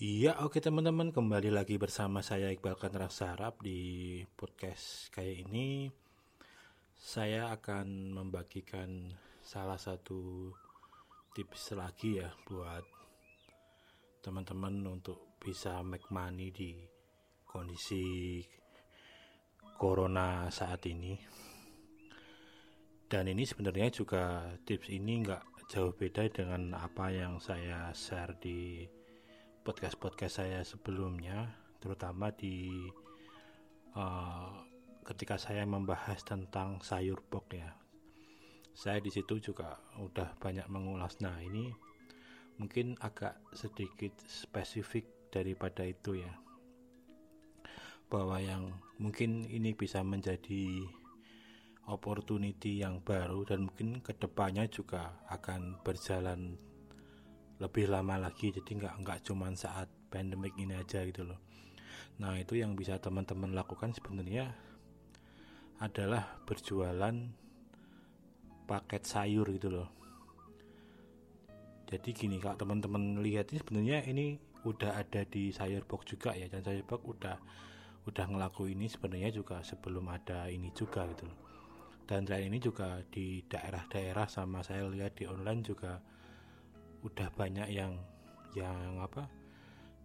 Iya, oke teman-teman, kembali lagi bersama saya Iqbal Kanra Sarap di podcast kayak ini. Saya akan membagikan salah satu tips lagi ya buat teman-teman untuk bisa make money di kondisi corona saat ini. Dan ini sebenarnya juga tips ini nggak jauh beda dengan apa yang saya share di podcast-podcast saya sebelumnya, terutama di uh, ketika saya membahas tentang sayur pok ya. Saya di situ juga udah banyak mengulas. Nah ini mungkin agak sedikit spesifik daripada itu ya, bahwa yang mungkin ini bisa menjadi opportunity yang baru dan mungkin ke depannya juga akan berjalan lebih lama lagi jadi nggak nggak cuma saat pandemic ini aja gitu loh. Nah itu yang bisa teman-teman lakukan sebenarnya adalah berjualan paket sayur gitu loh. Jadi gini kalau teman-teman lihat ini sebenarnya ini udah ada di sayur box juga ya dan sayur box udah udah ngelaku ini sebenarnya juga sebelum ada ini juga gitu loh. Dan tren ini juga di daerah-daerah sama saya lihat di online juga udah banyak yang yang apa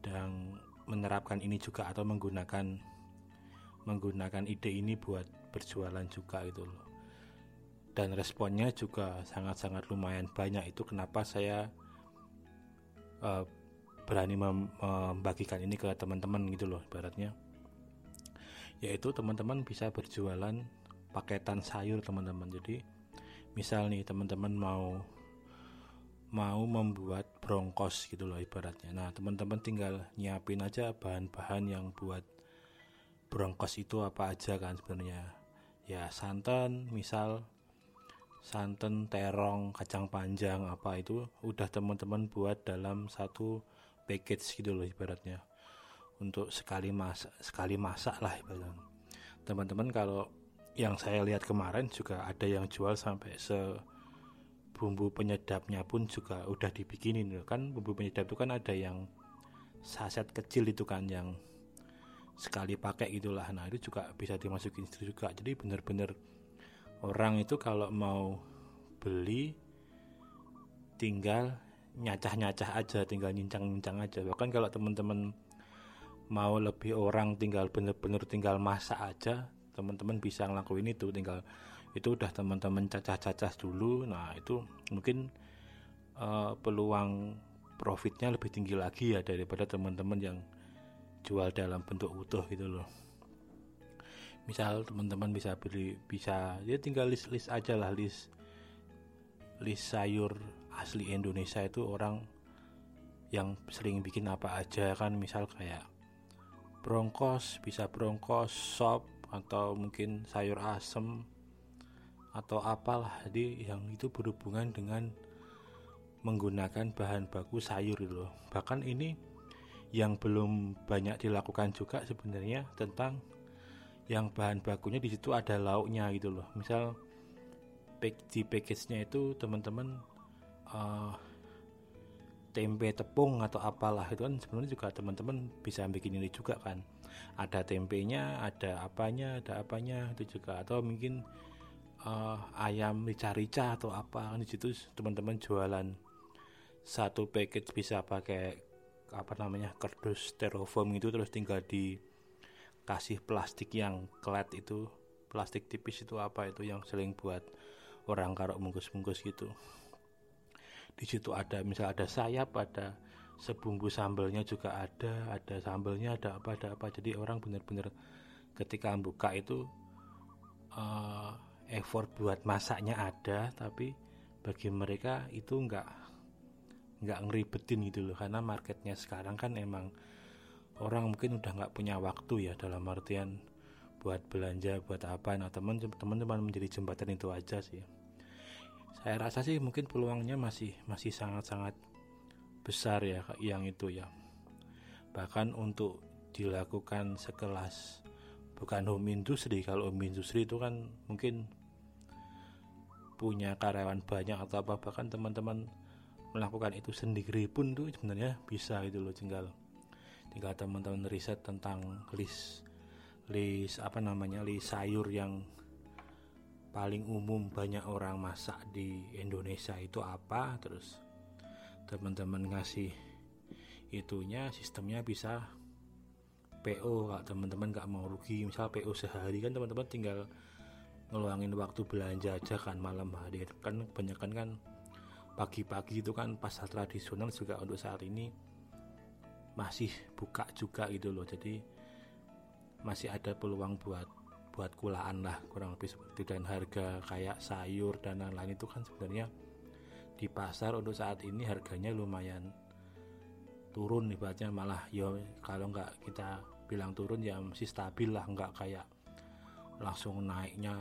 dan menerapkan ini juga atau menggunakan menggunakan ide ini buat berjualan juga itu loh. Dan responnya juga sangat-sangat lumayan banyak. Itu kenapa saya uh, berani mem membagikan ini ke teman-teman gitu loh ibaratnya. Yaitu teman-teman bisa berjualan paketan sayur teman-teman. Jadi misal nih teman-teman mau mau membuat brongkos gitu loh ibaratnya. Nah teman-teman tinggal nyiapin aja bahan-bahan yang buat brongkos itu apa aja kan sebenarnya. Ya santan misal santan, terong, kacang panjang apa itu udah teman-teman buat dalam satu package gitu loh ibaratnya. Untuk sekali masak, sekali masak lah ibaratnya. Teman-teman kalau yang saya lihat kemarin juga ada yang jual sampai se bumbu penyedapnya pun juga udah dibikinin. Kan bumbu penyedap itu kan ada yang saset kecil itu kan yang sekali pakai gitulah. Nah itu juga bisa dimasukin juga. Jadi bener-bener orang itu kalau mau beli tinggal nyacah-nyacah aja tinggal nyincang-nyincang aja. Bahkan kalau teman-teman mau lebih orang tinggal bener-bener tinggal masak aja teman-teman bisa ngelakuin itu. Tinggal itu udah teman-teman cacah-cacah dulu. Nah itu mungkin uh, peluang profitnya lebih tinggi lagi ya daripada teman-teman yang jual dalam bentuk utuh gitu loh. Misal teman-teman bisa beli bisa ya tinggal list list aja lah list list sayur asli Indonesia itu orang yang sering bikin apa aja kan. Misal kayak brongkos bisa brongkos sop atau mungkin sayur asem atau apalah jadi yang itu berhubungan dengan menggunakan bahan baku sayur loh. Bahkan ini yang belum banyak dilakukan juga sebenarnya tentang yang bahan bakunya di situ ada lauknya gitu loh. Misal di package-nya itu teman-teman uh, tempe tepung atau apalah itu kan sebenarnya juga teman-teman bisa bikin ini juga kan. Ada tempenya ada apanya ada apanya itu juga. Atau mungkin uh, ayam rica-rica atau apa. Kan di situ teman-teman jualan satu paket bisa pakai apa namanya kardus styrofoam itu terus tinggal dikasih plastik yang kelat itu plastik tipis itu apa itu yang sering buat orang karo bungkus-bungkus gitu. Di situ ada misal ada sayap ada sebumbu sambelnya juga ada ada sambelnya ada apa ada apa. Jadi orang benar-benar ketika buka itu uh, effort buat masaknya ada tapi bagi mereka itu nggak nggak ngeribetin gitu loh. Karena marketnya sekarang kan emang orang mungkin udah nggak punya waktu ya dalam artian buat belanja buat apa. Nah teman teman teman menjadi jembatan itu aja sih. Saya rasa sih mungkin peluangnya masih masih sangat sangat besar ya yang itu ya. Bahkan untuk dilakukan sekelas bukan home industry kalau home industry itu kan mungkin punya karyawan banyak atau apa bahkan teman-teman melakukan itu sendiri pun tuh sebenarnya bisa gitu loh. Tinggal tinggal teman-teman riset tentang list list apa namanya list sayur yang paling umum banyak orang masak di Indonesia itu apa. Terus teman-teman ngasih itunya sistemnya bisa PO kalau teman-teman nggak mau rugi. Misal PO sehari kan teman-teman tinggal ngeluangin waktu belanja aja kan malam hari. Kan kebanyakan kan pagi-pagi itu kan pasar tradisional juga untuk saat ini masih buka juga gitu loh. Jadi masih ada peluang buat buat kulaan lah kurang lebih seperti dan harga kayak sayur dan lain-lain itu kan sebenarnya di pasar untuk saat ini harganya lumayan turun ibaratnya. Malah ya kalau nggak kita bilang turun ya masih stabil lah nggak kayak langsung naiknya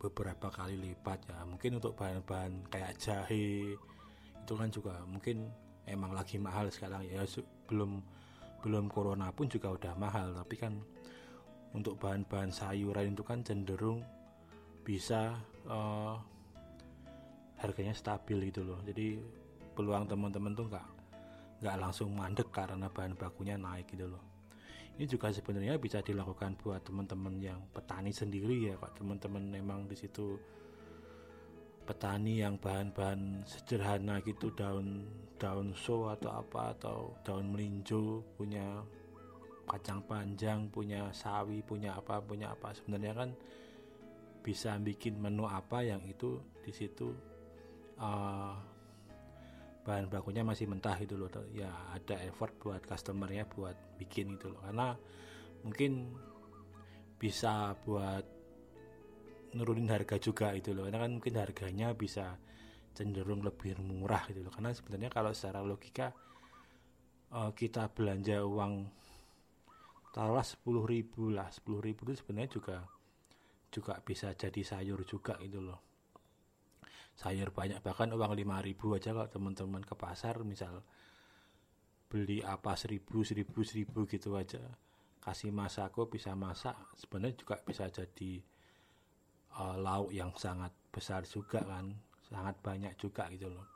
beberapa kali lipat ya. Mungkin untuk bahan-bahan kayak jahe itu kan juga mungkin emang lagi mahal sekarang ya. Belum belum corona pun juga udah mahal tapi kan untuk bahan-bahan sayuran itu kan cenderung bisa uh, harganya stabil gitu loh. Jadi peluang teman-teman tuh nggak nggak langsung mandek karena bahan bakunya naik gitu loh. Ini juga sebenarnya bisa dilakukan buat teman-teman yang petani sendiri ya pak. Teman-teman memang di situ petani yang bahan-bahan sederhana gitu daun daun so atau apa atau daun melinjo punya kacang panjang punya sawi punya apa punya apa. Sebenarnya kan bisa bikin menu apa yang itu di situ uh, bahan bakunya masih mentah itu loh ya ada effort buat customernya buat bikin itu loh. Karena mungkin bisa buat nurunin harga juga itu loh. Karena kan mungkin harganya bisa cenderung lebih murah gitu loh. Karena sebenarnya kalau secara logika uh, kita belanja uang taruhlah sepuluh ribu lah. Sepuluh ribu itu sebenarnya juga juga bisa jadi sayur juga itu loh sayur banyak bahkan uang lima ribu aja kalau teman-teman ke pasar misal beli apa seribu seribu seribu gitu aja. Kasih masako bisa masak. Sebenarnya juga bisa jadi uh, lauk yang sangat besar juga kan. Sangat banyak juga gitu loh.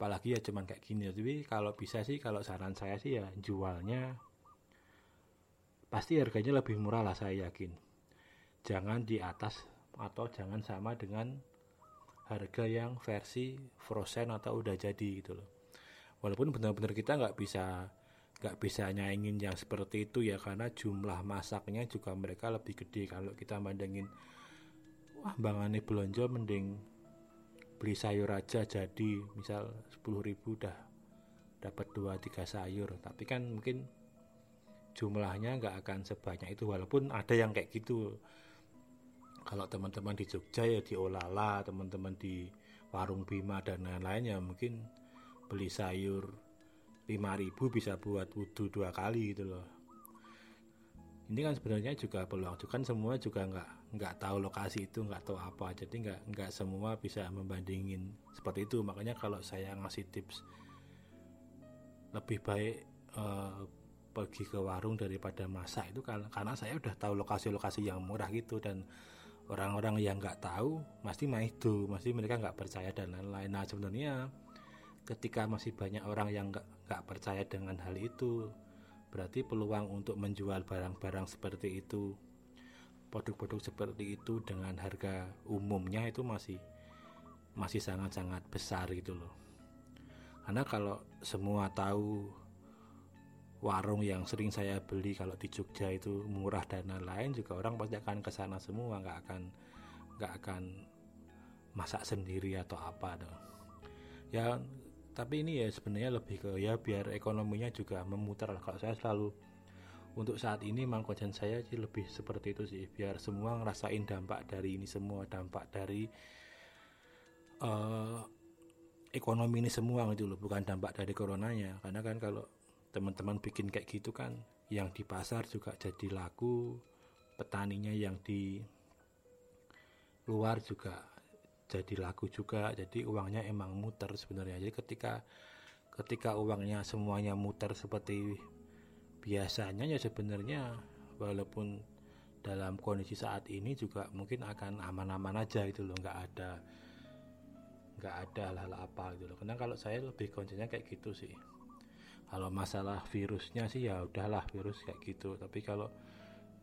Apalagi ya cuman kayak gini tapi kalau bisa sih kalau saran saya sih ya jualnya pasti harganya lebih murah lah saya yakin. Jangan di atas atau jangan sama dengan harga yang versi frozen atau udah jadi gitu loh. Walaupun benar-benar kita nggak bisa nggak bisa nyaingin yang seperti itu ya karena jumlah masaknya juga mereka lebih gede. Kalau kita bandingin wah bangane belanja mending beli sayur aja jadi misal 10.000 udah dapat 2-3 sayur. Tapi kan mungkin jumlahnya nggak akan sebanyak itu walaupun ada yang kayak gitu kalau teman-teman di Jogja ya di Olala teman-teman di warung Bima dan lain-lain ya mungkin beli sayur 5000 bisa buat wudhu dua kali gitu loh. Ini kan sebenarnya juga peluang juga kan semua juga nggak nggak tahu lokasi itu nggak tahu apa. Jadi nggak nggak semua bisa membandingin seperti itu. Makanya kalau saya ngasih tips lebih baik uh, pergi ke warung daripada masak itu karena karena saya udah tahu lokasi-lokasi yang murah gitu dan orang-orang yang nggak tahu pasti itu pasti mereka nggak percaya dan lain-lain. Nah sebenarnya ketika masih banyak orang yang nggak nggak percaya dengan hal itu berarti peluang untuk menjual barang-barang seperti itu produk-produk seperti itu dengan harga umumnya itu masih masih sangat-sangat besar gitu loh. Karena kalau semua tahu warung yang sering saya beli kalau di Jogja itu murah dan lain-lain juga orang pasti akan ke sana semua nggak akan nggak akan masak sendiri atau apa dong ya tapi ini ya sebenarnya lebih ke ya biar ekonominya juga memutar kalau saya selalu untuk saat ini memang konsen saya sih lebih seperti itu sih. Biar semua ngerasain dampak dari ini semua dampak dari uh, ekonomi ini semua gitu loh. Bukan dampak dari coronanya. Karena kan kalau teman-teman bikin kayak gitu kan yang di pasar juga jadi laku petaninya yang di luar juga jadi laku juga. Jadi uangnya emang muter sebenarnya. Jadi ketika ketika uangnya semuanya muter seperti biasanya ya sebenarnya walaupun dalam kondisi saat ini juga mungkin akan aman-aman aja gitu loh. Nggak ada nggak ada hal-hal apa gitu loh. Karena kalau saya lebih konsennya kayak gitu sih kalau masalah virusnya sih ya udahlah virus kayak gitu. Tapi kalau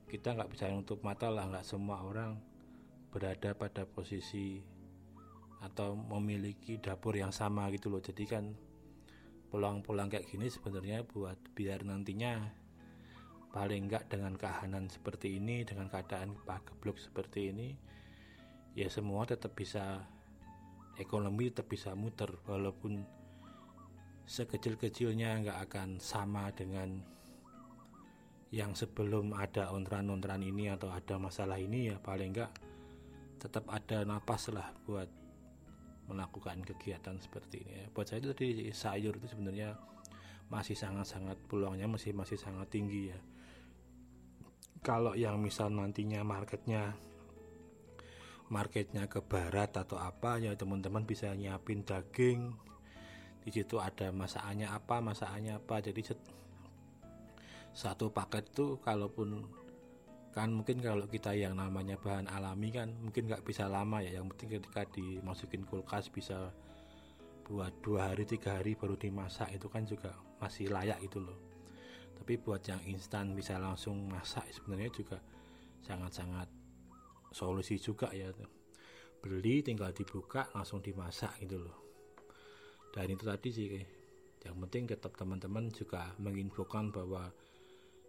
kita nggak bisa untuk mata lah nggak semua orang berada pada posisi atau memiliki dapur yang sama gitu loh. Jadi kan pulang-pulang kayak gini sebenarnya buat biar nantinya paling enggak dengan kehanan seperti ini dengan keadaan pageblok seperti ini ya semua tetap bisa ekonomi tetap bisa muter. Walaupun sekecil-kecilnya nggak akan sama dengan yang sebelum ada ontran-ontran ini atau ada masalah ini ya paling nggak tetap ada napas lah buat melakukan kegiatan seperti ini ya. buat saya itu tadi sayur itu sebenarnya masih sangat-sangat peluangnya masih masih sangat tinggi ya kalau yang misal nantinya marketnya marketnya ke barat atau apa ya teman-teman bisa nyiapin daging di situ ada masakannya apa masakannya apa. Jadi satu paket itu kalaupun kan mungkin kalau kita yang namanya bahan alami kan mungkin nggak bisa lama ya. Yang penting ketika dimasukin kulkas bisa buat dua hari tiga hari baru dimasak itu kan juga masih layak itu loh. Tapi buat yang instan bisa langsung masak sebenarnya juga sangat-sangat solusi juga ya. Beli tinggal dibuka langsung dimasak gitu loh dan itu tadi sih yang penting tetap teman-teman juga menginfokan bahwa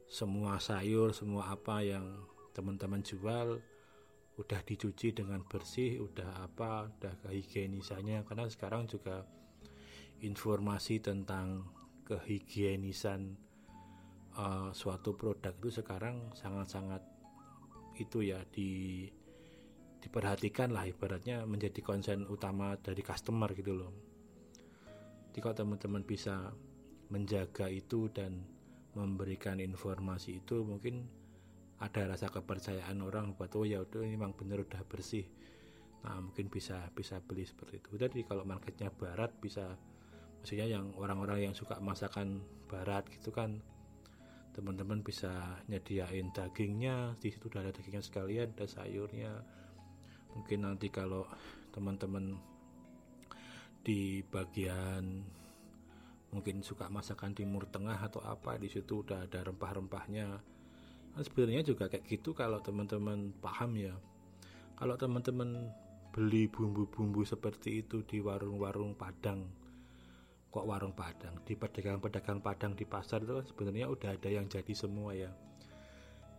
semua sayur semua apa yang teman-teman jual udah dicuci dengan bersih udah apa udah kehigienisannya. Karena sekarang juga informasi tentang kehigienisan uh, suatu produk itu sekarang sangat-sangat itu ya di diperhatikan lah ibaratnya menjadi konsen utama dari customer gitu loh kalau teman-teman bisa menjaga itu dan memberikan informasi itu mungkin ada rasa kepercayaan orang buat oh ya udah ini memang benar udah bersih. Nah mungkin bisa bisa beli seperti itu. Jadi kalau marketnya barat bisa maksudnya yang orang-orang yang suka masakan barat gitu kan teman-teman bisa nyediain dagingnya. Di situ udah ada dagingnya sekalian ada sayurnya. Mungkin nanti kalau teman-teman di bagian mungkin suka masakan timur tengah atau apa di situ udah ada rempah-rempahnya. Nah, sebenarnya juga kayak gitu kalau teman-teman paham ya. Kalau teman-teman beli bumbu-bumbu seperti itu di warung-warung Padang kok warung Padang? Di pedagang-pedagang Padang di pasar itu kan sebenarnya udah ada yang jadi semua ya.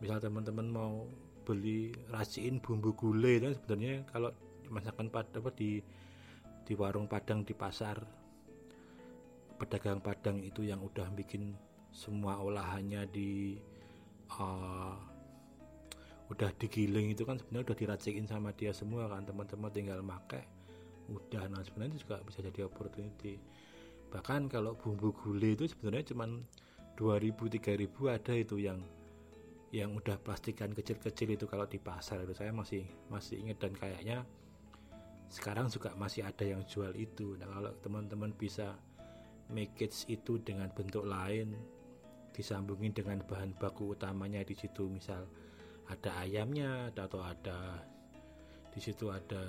Misal teman-teman mau beli rasiin bumbu gulai dan sebenarnya kalau masakan pada apa di di warung Padang di pasar. Pedagang Padang itu yang udah bikin semua olahannya di uh, udah digiling itu kan sebenarnya udah diracikin sama dia semua kan teman-teman tinggal make udah. Nah sebenarnya juga bisa jadi opportunity. Bahkan kalau bumbu gulai itu sebenarnya cuma 2000 3000 ada itu yang yang udah plastikan kecil-kecil itu kalau di pasar itu. Saya masih masih ingat dan kayaknya sekarang juga masih ada yang jual itu. Nah kalau teman-teman bisa make it itu dengan bentuk lain disambungin dengan bahan baku utamanya di situ. Misal ada ayamnya atau ada di situ ada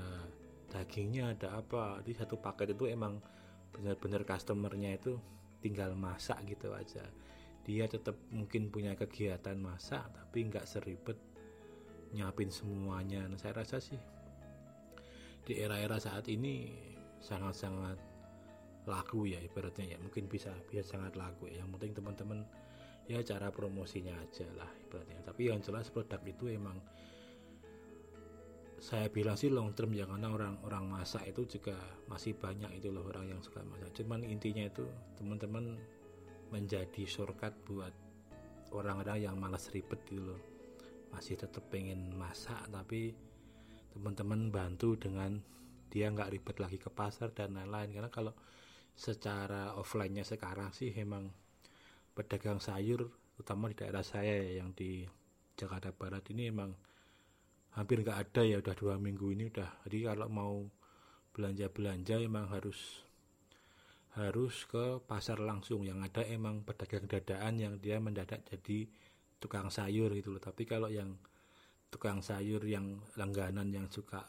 dagingnya ada apa. Di satu paket itu emang benar-benar customernya itu tinggal masak gitu aja. Dia tetap mungkin punya kegiatan masak tapi nggak seribet nyapin semuanya. Nah, saya rasa sih di era-era saat ini sangat-sangat laku ya ibaratnya ya. Mungkin bisa bisa sangat laku ya. Yang penting teman-teman ya cara promosinya aja lah ibaratnya. Tapi yang jelas produk itu emang saya bilang sih long term ya karena orang orang masak itu juga masih banyak itu loh orang yang suka masak. Cuman intinya itu teman-teman menjadi shortcut buat orang-orang yang malas ribet gitu loh. Masih tetap pengen masak tapi teman-teman bantu dengan dia nggak ribet lagi ke pasar dan lain-lain. Karena kalau secara offline-nya sekarang sih memang pedagang sayur terutama di daerah saya yang di Jakarta Barat ini emang hampir nggak ada ya udah dua minggu ini udah. Jadi kalau mau belanja belanja emang harus harus ke pasar langsung. Yang ada emang pedagang dadaan yang dia mendadak jadi tukang sayur gitu loh. Tapi kalau yang tukang sayur yang langganan yang suka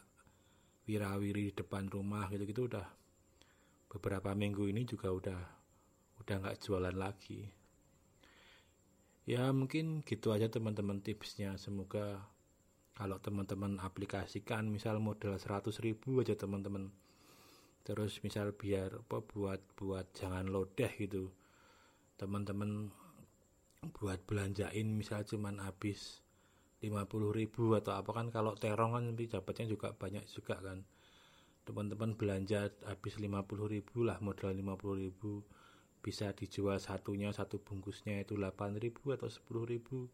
wirawiri di depan rumah gitu gitu udah beberapa minggu ini juga udah udah nggak jualan lagi. Ya mungkin gitu aja teman-teman tipsnya. Semoga kalau teman-teman aplikasikan misal modal 100 ribu aja teman-teman. Terus misal biar apa buat buat jangan lodeh gitu. Teman-teman buat belanjain misal cuman habis 50 ribu atau apa kan kalau terong kan nanti dapatnya juga banyak juga kan. Teman-teman belanja habis 50 ribu lah modal 50 ribu. Bisa dijual satunya satu bungkusnya itu 8 ribu atau 10 ribu.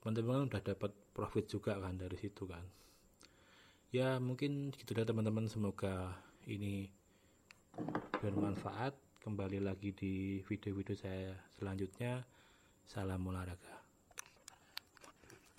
Teman-teman udah dapat profit juga kan dari situ kan. Ya mungkin gitu deh teman-teman. Semoga ini bermanfaat. Kembali lagi di video-video saya selanjutnya. Salam olahraga